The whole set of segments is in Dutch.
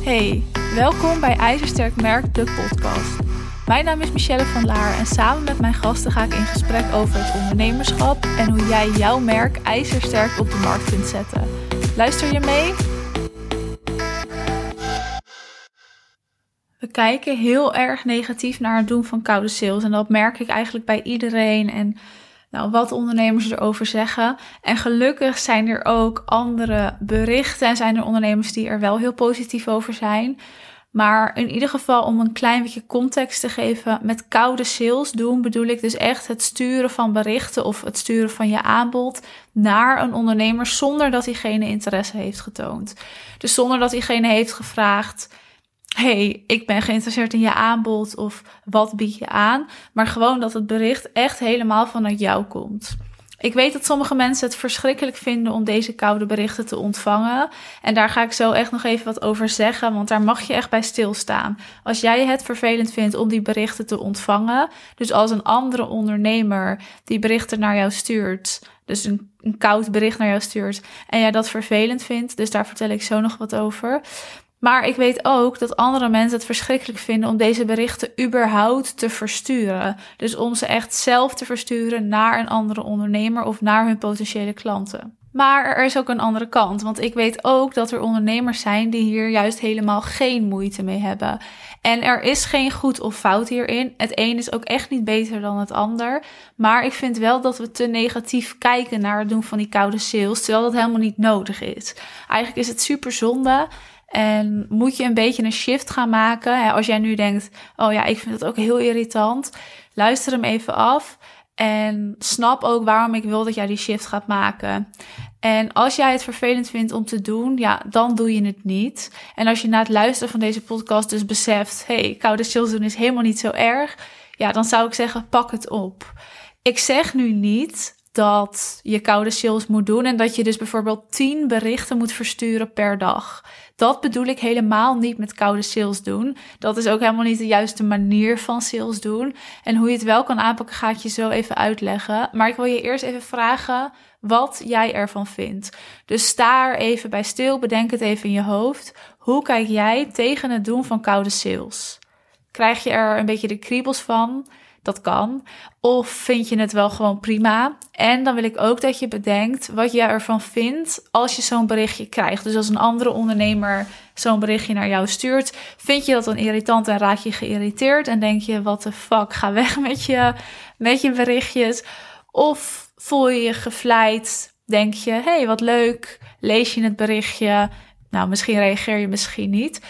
Hey, welkom bij IJzersterk Merk, de podcast. Mijn naam is Michelle van Laar en samen met mijn gasten ga ik in gesprek over het ondernemerschap en hoe jij jouw merk ijzersterk op de markt kunt zetten. Luister je mee? We kijken heel erg negatief naar het doen van koude sales en dat merk ik eigenlijk bij iedereen en nou, wat ondernemers erover zeggen. En gelukkig zijn er ook andere berichten en zijn er ondernemers die er wel heel positief over zijn. Maar in ieder geval om een klein beetje context te geven, met koude sales doen bedoel ik dus echt het sturen van berichten of het sturen van je aanbod naar een ondernemer zonder dat diegene interesse heeft getoond. Dus zonder dat diegene heeft gevraagd, hey, ik ben geïnteresseerd in je aanbod of wat bied je aan, maar gewoon dat het bericht echt helemaal vanuit jou komt. Ik weet dat sommige mensen het verschrikkelijk vinden om deze koude berichten te ontvangen. En daar ga ik zo echt nog even wat over zeggen, want daar mag je echt bij stilstaan. Als jij het vervelend vindt om die berichten te ontvangen, dus als een andere ondernemer die berichten naar jou stuurt, dus een, een koud bericht naar jou stuurt, en jij dat vervelend vindt, dus daar vertel ik zo nog wat over. Maar ik weet ook dat andere mensen het verschrikkelijk vinden om deze berichten überhaupt te versturen. Dus om ze echt zelf te versturen naar een andere ondernemer of naar hun potentiële klanten. Maar er is ook een andere kant, want ik weet ook dat er ondernemers zijn die hier juist helemaal geen moeite mee hebben. En er is geen goed of fout hierin. Het een is ook echt niet beter dan het ander. Maar ik vind wel dat we te negatief kijken naar het doen van die koude sales, terwijl dat helemaal niet nodig is. Eigenlijk is het super zonde. En moet je een beetje een shift gaan maken. Als jij nu denkt, oh ja, ik vind het ook heel irritant. Luister hem even af. En snap ook waarom ik wil dat jij die shift gaat maken. En als jij het vervelend vindt om te doen, ja, dan doe je het niet. En als je na het luisteren van deze podcast dus beseft, hey, koude sales doen is helemaal niet zo erg. Ja, dan zou ik zeggen, pak het op. Ik zeg nu niet dat je koude sales moet doen en dat je dus bijvoorbeeld 10 berichten moet versturen per dag. Dat bedoel ik helemaal niet met koude sales doen. Dat is ook helemaal niet de juiste manier van sales doen. En hoe je het wel kan aanpakken, ga ik je zo even uitleggen. Maar ik wil je eerst even vragen wat jij ervan vindt. Dus sta er even bij stil, bedenk het even in je hoofd. Hoe kijk jij tegen het doen van koude sales? Krijg je er een beetje de kriebels van? Dat kan. Of vind je het wel gewoon prima? En dan wil ik ook dat je bedenkt wat jij ervan vindt als je zo'n berichtje krijgt. Dus als een andere ondernemer zo'n berichtje naar jou stuurt, vind je dat dan irritant en raak je geïrriteerd en denk je: wat de fuck, ga weg met je, met je berichtjes. Of voel je je gevleid? Denk je: hey, wat leuk, lees je het berichtje? Nou, misschien reageer je misschien niet.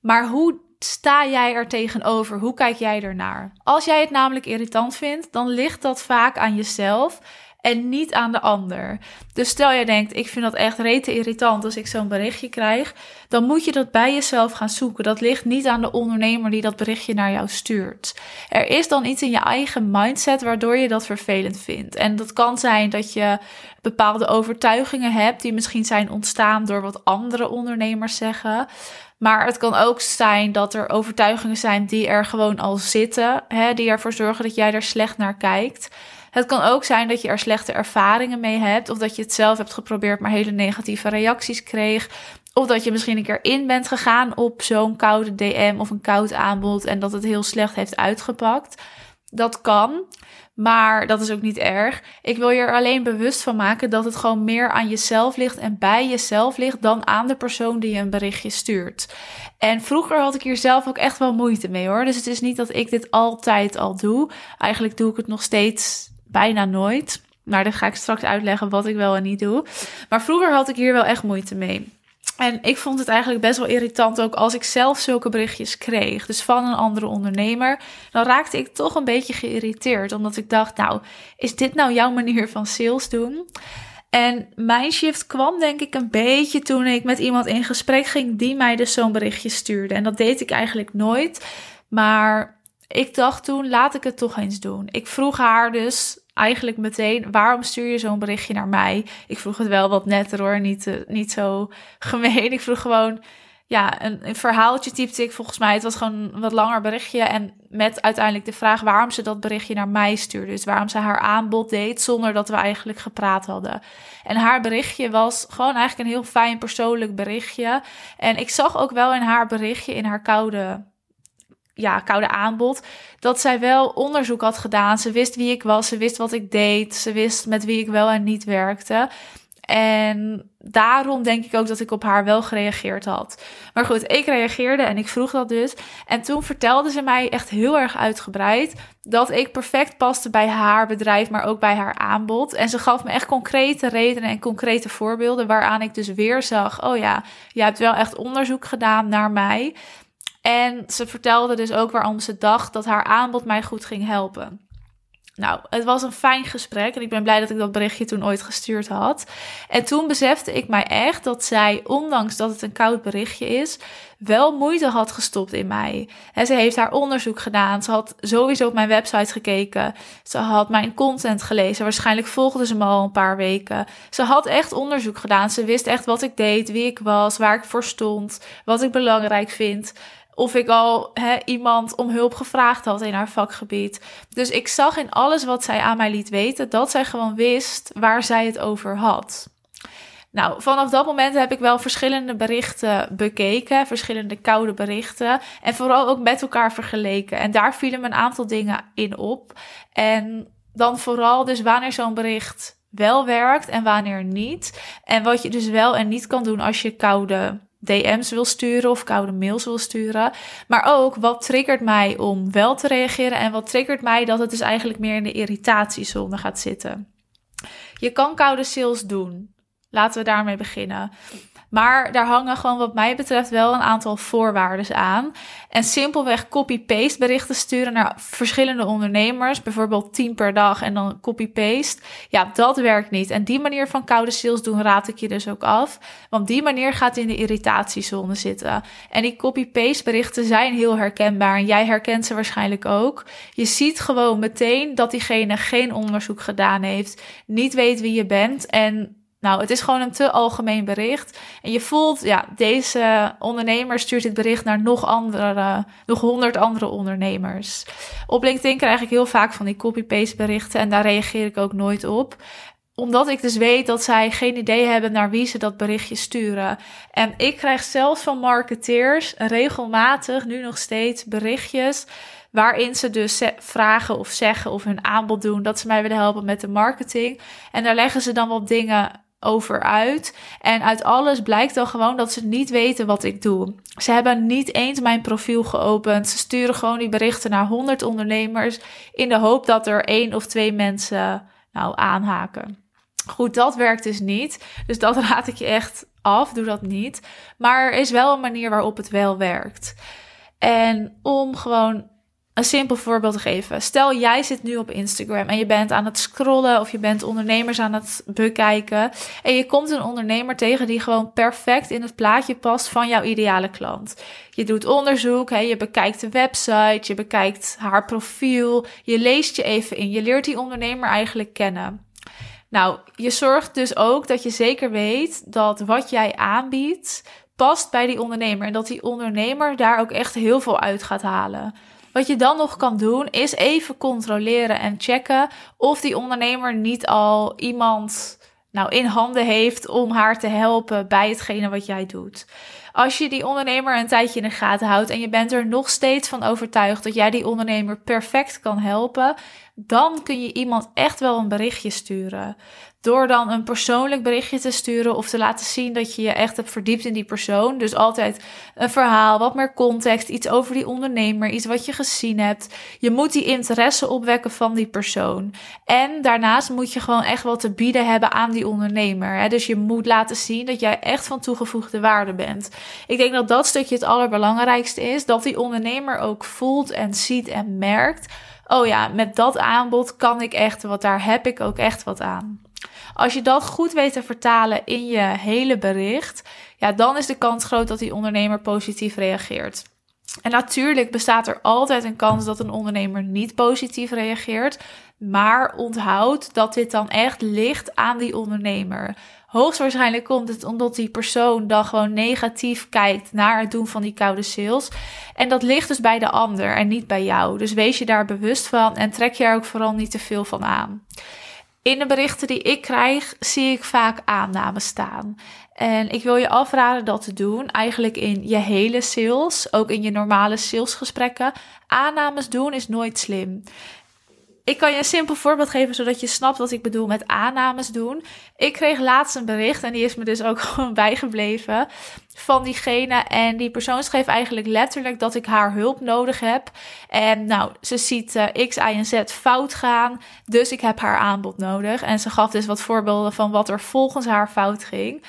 Maar hoe sta jij er tegenover? Hoe kijk jij ernaar? Als jij het namelijk irritant vindt, dan ligt dat vaak aan jezelf en niet aan de ander. Dus stel jij denkt, ik vind dat echt rete irritant als ik zo'n berichtje krijg, dan moet je dat bij jezelf gaan zoeken. Dat ligt niet aan de ondernemer die dat berichtje naar jou stuurt. Er is dan iets in je eigen mindset waardoor je dat vervelend vindt. En dat kan zijn dat je bepaalde overtuigingen hebt die misschien zijn ontstaan door wat andere ondernemers zeggen. Maar het kan ook zijn dat er overtuigingen zijn die er gewoon al zitten, hè, die ervoor zorgen dat jij er slecht naar kijkt. Het kan ook zijn dat je er slechte ervaringen mee hebt, of dat je het zelf hebt geprobeerd, maar hele negatieve reacties kreeg. Of dat je misschien een keer in bent gegaan op zo'n koude DM of een koud aanbod en dat het heel slecht heeft uitgepakt. Dat kan. Maar dat is ook niet erg. Ik wil je er alleen bewust van maken dat het gewoon meer aan jezelf ligt en bij jezelf ligt dan aan de persoon die je een berichtje stuurt. En vroeger had ik hier zelf ook echt wel moeite mee hoor. Dus het is niet dat ik dit altijd al doe. Eigenlijk doe ik het nog steeds bijna nooit. Maar dan ga ik straks uitleggen wat ik wel en niet doe. Maar vroeger had ik hier wel echt moeite mee. En ik vond het eigenlijk best wel irritant ook als ik zelf zulke berichtjes kreeg. Dus van een andere ondernemer. Dan raakte ik toch een beetje geïrriteerd. Omdat ik dacht, nou, is dit nou jouw manier van sales doen? En mijn shift kwam denk ik een beetje toen ik met iemand in gesprek ging die mij dus zo'n berichtje stuurde. En dat deed ik eigenlijk nooit. Maar ik dacht toen, laat ik het toch eens doen. Ik vroeg haar dus eigenlijk meteen, waarom stuur je zo'n berichtje naar mij? Ik vroeg het wel wat netter hoor, niet, uh, niet zo gemeen. Ik vroeg gewoon, ja, een, een, verhaaltje typte ik volgens mij. Het was gewoon een wat langer berichtje. En met uiteindelijk de vraag waarom ze dat berichtje naar mij stuurde. Dus waarom ze haar aanbod deed zonder dat we eigenlijk gepraat hadden. En haar berichtje was gewoon eigenlijk een heel fijn persoonlijk berichtje. En ik zag ook wel in haar berichtje, in haar koude ja, koude aanbod. Dat zij wel onderzoek had gedaan. Ze wist wie ik was. Ze wist wat ik deed. Ze wist met wie ik wel en niet werkte. En daarom denk ik ook dat ik op haar wel gereageerd had. Maar goed, ik reageerde en ik vroeg dat dus. En toen vertelde ze mij echt heel erg uitgebreid dat ik perfect paste bij haar bedrijf, maar ook bij haar aanbod. En ze gaf me echt concrete redenen en concrete voorbeelden waaraan ik dus weer zag: oh ja, je hebt wel echt onderzoek gedaan naar mij. En ze vertelde dus ook waarom ze dacht dat haar aanbod mij goed ging helpen. Nou, het was een fijn gesprek en ik ben blij dat ik dat berichtje toen ooit gestuurd had. En toen besefte ik mij echt dat zij, ondanks dat het een koud berichtje is, wel moeite had gestopt in mij. En ze heeft haar onderzoek gedaan. Ze had sowieso op mijn website gekeken. Ze had mijn content gelezen. Waarschijnlijk volgde ze me al een paar weken. Ze had echt onderzoek gedaan. Ze wist echt wat ik deed, wie ik was, waar ik voor stond, wat ik belangrijk vind of ik al iemand om hulp gevraagd had in haar vakgebied. Dus ik zag in alles wat zij aan mij liet weten dat zij gewoon wist waar zij het over had. Nou, vanaf dat moment heb ik wel verschillende berichten bekeken, verschillende koude berichten. En vooral ook met elkaar vergeleken. En daar vielen me een aantal dingen in op. En dan vooral dus wanneer zo'n bericht wel werkt en wanneer niet. En wat je dus wel en niet kan doen als je koude DM's wil sturen of koude mails wil sturen. Maar ook wat triggert mij om wel te reageren en wat triggert mij dat het dus eigenlijk meer in de irritatiezone gaat zitten. Je kan koude sales doen. Laten we daarmee beginnen. Maar daar hangen gewoon wat mij betreft wel een aantal voorwaarden aan. En simpelweg copy-paste berichten sturen naar verschillende ondernemers, bijvoorbeeld 10 per dag en dan copy-paste. Ja, dat werkt niet. En die manier van koude sales doen raad ik je dus ook af. Want die manier gaat in de irritatiezone zitten. En die copy-paste berichten zijn heel herkenbaar en jij herkent ze waarschijnlijk ook. Je ziet gewoon meteen dat diegene geen onderzoek gedaan heeft, niet weet wie je bent en nou, het is gewoon een te algemeen bericht. En je voelt, ja, deze ondernemer stuurt dit bericht naar nog andere, nog honderd andere ondernemers. Op LinkedIn krijg ik heel vaak van die copy-paste berichten en daar reageer ik ook nooit op omdat ik dus weet dat zij geen idee hebben naar wie ze dat berichtje sturen. En ik krijg zelfs van marketeers regelmatig, nu nog steeds, berichtjes waarin ze dus vragen of zeggen of hun aanbod doen dat ze mij willen helpen met de marketing. En daar leggen ze dan wat dingen over uit. En uit alles blijkt dan gewoon dat ze niet weten wat ik doe. Ze hebben niet eens mijn profiel geopend. Ze sturen gewoon die berichten naar 100 ondernemers in de hoop dat er één of twee mensen nou aanhaken. Goed, dat werkt dus niet. Dus dat raad ik je echt af. Doe dat niet. Maar er is wel een manier waarop het wel werkt. En om gewoon een simpel voorbeeld te geven. Stel, jij zit nu op Instagram en je bent aan het scrollen of je bent ondernemers aan het bekijken. En je komt een ondernemer tegen die gewoon perfect in het plaatje past van jouw ideale klant. Je doet onderzoek, hè, je bekijkt de website, je bekijkt haar profiel, je leest je even in, je leert die ondernemer eigenlijk kennen. Nou, je zorgt dus ook dat je zeker weet dat wat jij aanbiedt past bij die ondernemer en dat die ondernemer daar ook echt heel veel uit gaat halen. Wat je dan nog kan doen, is even controleren en checken of die ondernemer niet al iemand nou, in handen heeft om haar te helpen bij hetgene wat jij doet. Als je die ondernemer een tijdje in de gaten houdt en je bent er nog steeds van overtuigd dat jij die ondernemer perfect kan helpen, dan kun je iemand echt wel een berichtje sturen. Door dan een persoonlijk berichtje te sturen of te laten zien dat je je echt hebt verdiept in die persoon. Dus altijd een verhaal, wat meer context, iets over die ondernemer, iets wat je gezien hebt. Je moet die interesse opwekken van die persoon. En daarnaast moet je gewoon echt wat te bieden hebben aan die ondernemer. Dus je moet laten zien dat jij echt van toegevoegde waarde bent. Ik denk dat dat stukje het allerbelangrijkste is. Dat die ondernemer ook voelt en ziet en merkt. Oh ja, met dat aanbod kan ik echt wat, daar heb ik ook echt wat aan. Als je dat goed weet te vertalen in je hele bericht, ja, dan is de kans groot dat die ondernemer positief reageert. En natuurlijk bestaat er altijd een kans dat een ondernemer niet positief reageert. Maar onthoud dat dit dan echt ligt aan die ondernemer. Hoogstwaarschijnlijk komt het omdat die persoon dan gewoon negatief kijkt naar het doen van die koude sales. En dat ligt dus bij de ander en niet bij jou. Dus wees je daar bewust van en trek je er ook vooral niet te veel van aan. In de berichten die ik krijg, zie ik vaak aannames staan. En ik wil je afraden dat te doen, eigenlijk in je hele sales, ook in je normale salesgesprekken. Aannames doen is nooit slim. Ik kan je een simpel voorbeeld geven, zodat je snapt wat ik bedoel met aannames doen. Ik kreeg laatst een bericht en die is me dus ook gewoon bijgebleven van diegene. En die persoon schreef eigenlijk letterlijk dat ik haar hulp nodig heb. En nou, ze ziet uh, X, Y en Z fout gaan, dus ik heb haar aanbod nodig. En ze gaf dus wat voorbeelden van wat er volgens haar fout ging.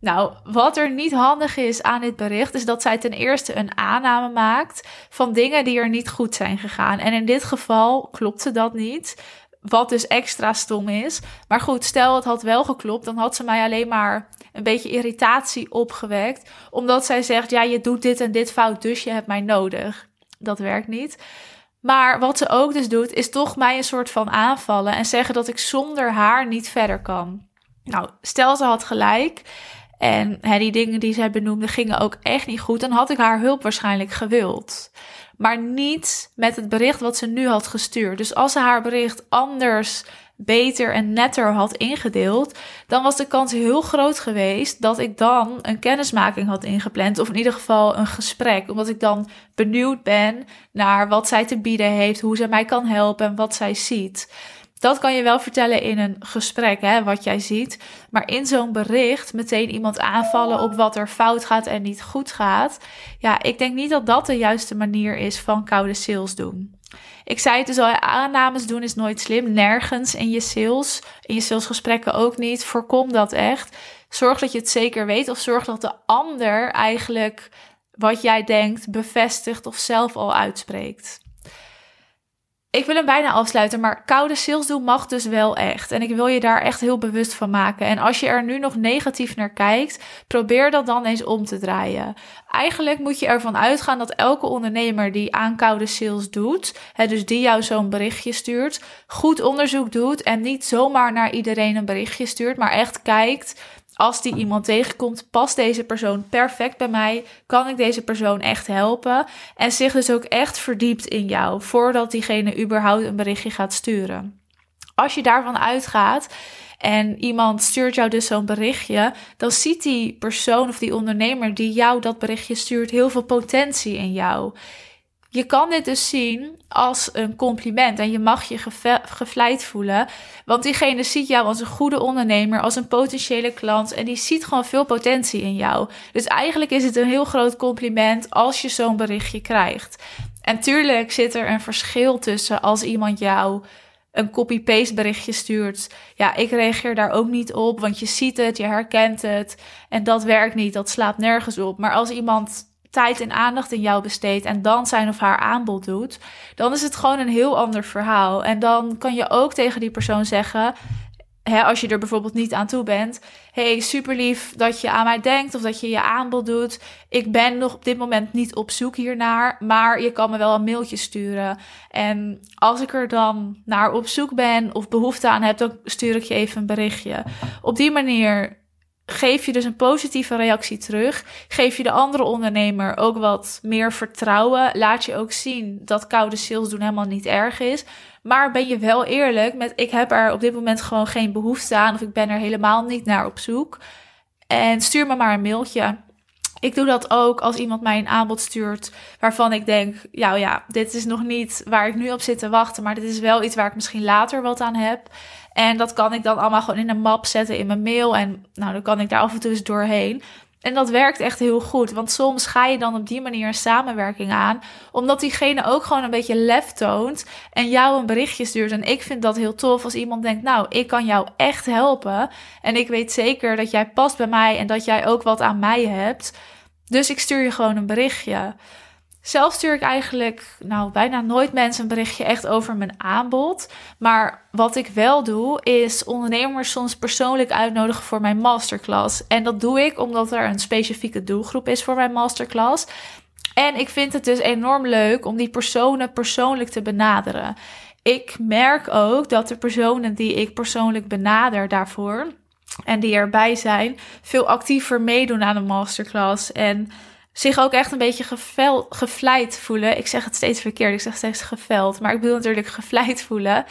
Nou, wat er niet handig is aan dit bericht, is dat zij ten eerste een aanname maakt van dingen die er niet goed zijn gegaan. En in dit geval klopte dat niet. Wat dus extra stom is. Maar goed, stel het had wel geklopt, dan had ze mij alleen maar een beetje irritatie opgewekt. Omdat zij zegt: Ja, je doet dit en dit fout, dus je hebt mij nodig. Dat werkt niet. Maar wat ze ook dus doet, is toch mij een soort van aanvallen en zeggen dat ik zonder haar niet verder kan. Nou, stel ze had gelijk en die dingen die zij benoemde gingen ook echt niet goed. Dan had ik haar hulp waarschijnlijk gewild. Maar niet met het bericht wat ze nu had gestuurd. Dus als ze haar bericht anders, beter en netter had ingedeeld, dan was de kans heel groot geweest dat ik dan een kennismaking had ingepland. Of in ieder geval een gesprek. Omdat ik dan benieuwd ben naar wat zij te bieden heeft, hoe ze mij kan helpen en wat zij ziet. Dat kan je wel vertellen in een gesprek, hè, wat jij ziet. Maar in zo'n bericht meteen iemand aanvallen op wat er fout gaat en niet goed gaat. Ja, ik denk niet dat dat de juiste manier is van koude sales doen. Ik zei het dus al, aannames doen is nooit slim. Nergens in je sales, in je salesgesprekken ook niet. Voorkom dat echt. Zorg dat je het zeker weet of zorg dat de ander eigenlijk wat jij denkt bevestigt of zelf al uitspreekt. Ik wil hem bijna afsluiten, maar koude sales doen mag dus wel echt. En ik wil je daar echt heel bewust van maken. En als je er nu nog negatief naar kijkt, probeer dat dan eens om te draaien. Eigenlijk moet je ervan uitgaan dat elke ondernemer die aan koude sales doet, hè, dus die jou zo'n berichtje stuurt, goed onderzoek doet en niet zomaar naar iedereen een berichtje stuurt, maar echt kijkt als die iemand tegenkomt, past deze persoon perfect bij mij? Kan ik deze persoon echt helpen? En zich dus ook echt verdiept in jou voordat diegene überhaupt een berichtje gaat sturen. Als je daarvan uitgaat en iemand stuurt jou dus zo'n berichtje, dan ziet die persoon of die ondernemer die jou dat berichtje stuurt heel veel potentie in jou. Je kan dit dus zien als een compliment en je mag je gevleid voelen. Want diegene ziet jou als een goede ondernemer, als een potentiële klant en die ziet gewoon veel potentie in jou. Dus eigenlijk is het een heel groot compliment als je zo'n berichtje krijgt. En tuurlijk zit er een verschil tussen als iemand jou een copy-paste berichtje stuurt. Ja, ik reageer daar ook niet op, want je ziet het, je herkent het en dat werkt niet, dat slaat nergens op. Maar als iemand tijd en aandacht in jou besteedt en dan zijn of haar aanbod doet, dan is het gewoon een heel ander verhaal. En dan kan je ook tegen die persoon zeggen, hè, als je er bijvoorbeeld niet aan toe bent, hey, super lief dat je aan mij denkt of dat je je aanbod doet. Ik ben nog op dit moment niet op zoek hiernaar, maar je kan me wel een mailtje sturen. En als ik er dan naar op zoek ben of behoefte aan heb, dan stuur ik je even een berichtje. Op die manier geef je dus een positieve reactie terug. Geef je de andere ondernemer ook wat meer vertrouwen. Laat je ook zien dat koude sales doen helemaal niet erg is. Maar ben je wel eerlijk met: ik heb er op dit moment gewoon geen behoefte aan. Of ik ben er helemaal niet naar op zoek. En stuur me maar een mailtje. Ik doe dat ook als iemand mij een aanbod stuurt waarvan ik denk, ja, ja, dit is nog niet waar ik nu op zit te wachten, maar dit is wel iets waar ik misschien later wat aan heb. En dat kan ik dan allemaal gewoon in een map zetten in mijn mail en nou, dan kan ik daar af en toe eens doorheen. En dat werkt echt heel goed, want soms ga je dan op die manier een samenwerking aan, omdat diegene ook gewoon een beetje lef toont en jou een berichtje stuurt. En ik vind dat heel tof als iemand denkt, nou, ik kan jou echt helpen en ik weet zeker dat jij past bij mij en dat jij ook wat aan mij hebt. Dus ik stuur je gewoon een berichtje. Zelf stuur ik eigenlijk nou, bijna nooit mensen een berichtje echt over mijn aanbod. Maar wat ik wel doe, is ondernemers soms persoonlijk uitnodigen voor mijn masterclass. En dat doe ik omdat er een specifieke doelgroep is voor mijn masterclass. En ik vind het dus enorm leuk om die personen persoonlijk te benaderen. Ik merk ook dat de personen die ik persoonlijk benader daarvoor en die erbij zijn, veel actiever meedoen aan de masterclass. En zich ook echt een beetje gevel, gevleid voelen. Ik zeg het steeds verkeerd, ik zeg steeds geveld, maar ik bedoel natuurlijk gevleid voelen.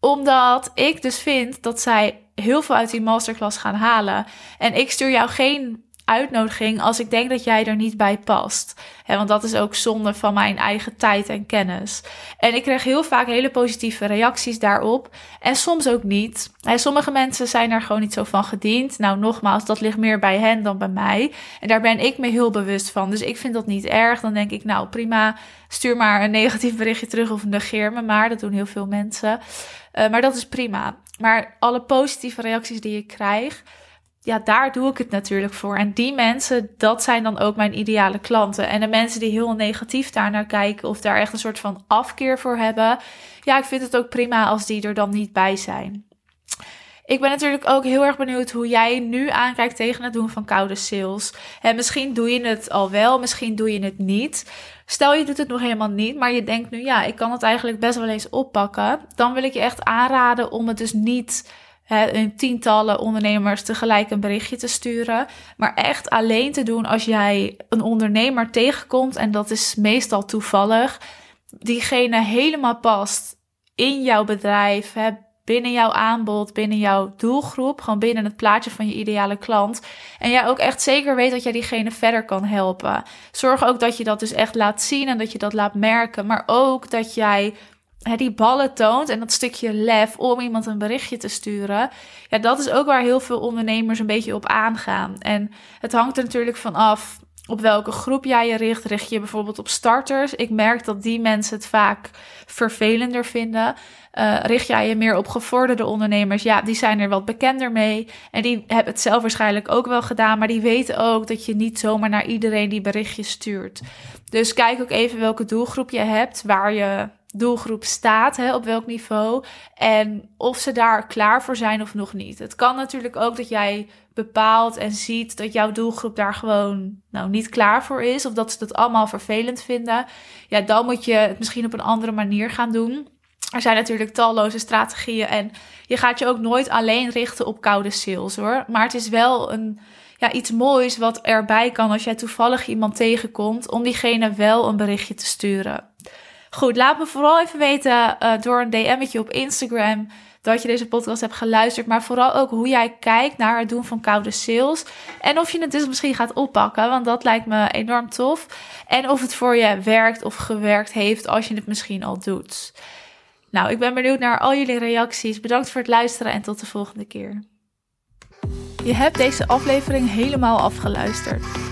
Omdat ik dus vind dat zij heel veel uit die masterclass gaan halen. En ik stuur jou geen uitnodiging als ik denk dat jij er niet bij past. want dat is ook zonde van mijn eigen tijd en kennis. En ik krijg heel vaak hele positieve reacties daarop. En soms ook niet. sommige mensen zijn er gewoon niet zo van gediend. Nou, nogmaals, dat ligt meer bij hen dan bij mij. En daar ben ik me heel bewust van. Dus ik vind dat niet erg. Dan denk ik, nou prima, stuur maar een negatief berichtje terug of negeer me maar. Dat doen heel veel mensen. Uh, maar dat is prima. Maar alle positieve reacties die ik krijg ja, daar doe ik het natuurlijk voor. En die mensen, dat zijn dan ook mijn ideale klanten. En de mensen die heel negatief daar naar kijken of daar echt een soort van afkeer voor hebben, ja, ik vind het ook prima als die er dan niet bij zijn. Ik ben natuurlijk ook heel erg benieuwd hoe jij nu aankijkt tegen het doen van koude sales. En misschien doe je het al wel, misschien doe je het niet. Stel je doet het nog helemaal niet, maar je denkt nu ja, ik kan het eigenlijk best wel eens oppakken. Dan wil ik je echt aanraden om het dus niet in tientallen ondernemers tegelijk een berichtje te sturen. Maar echt alleen te doen als jij een ondernemer tegenkomt. En dat is meestal toevallig. Diegene helemaal past in jouw bedrijf. Hè, binnen jouw aanbod, binnen jouw doelgroep. Gewoon binnen het plaatje van je ideale klant. En jij ook echt zeker weet dat jij diegene verder kan helpen. Zorg ook dat je dat dus echt laat zien en dat je dat laat merken. Maar ook dat jij die ballen toont en dat stukje lef om iemand een berichtje te sturen. Ja, dat is ook waar heel veel ondernemers een beetje op aangaan. En het hangt er natuurlijk van af op welke groep jij je richt. Richt je bijvoorbeeld op starters? Ik merk dat die mensen het vaak vervelender vinden. Uh, richt jij je meer op gevorderde ondernemers? Ja, die zijn er wat bekender mee. En die hebben het zelf waarschijnlijk ook wel gedaan. Maar die weten ook dat je niet zomaar naar iedereen die berichtjes stuurt. Dus kijk ook even welke doelgroep je hebt, waar je doelgroep staat, hè, op welk niveau. En of ze daar klaar voor zijn of nog niet. Het kan natuurlijk ook dat jij bepaalt en ziet dat jouw doelgroep daar gewoon nou, niet klaar voor is. Of dat ze het allemaal vervelend vinden. Ja, dan moet je het misschien op een andere manier gaan doen. Er zijn natuurlijk talloze strategieën en je gaat je ook nooit alleen richten op koude sales hoor. Maar het is wel een, ja, iets moois wat erbij kan als jij toevallig iemand tegenkomt om diegene wel een berichtje te sturen. Goed, laat me vooral even weten uh, door een DM'tje op Instagram dat je deze podcast hebt geluisterd. Maar vooral ook hoe jij kijkt naar het doen van koude sales. En of je het dus misschien gaat oppakken, want dat lijkt me enorm tof. En of het voor je werkt of gewerkt heeft als je het misschien al doet. Nou, ik ben benieuwd naar al jullie reacties. Bedankt voor het luisteren en tot de volgende keer. Je hebt deze aflevering helemaal afgeluisterd.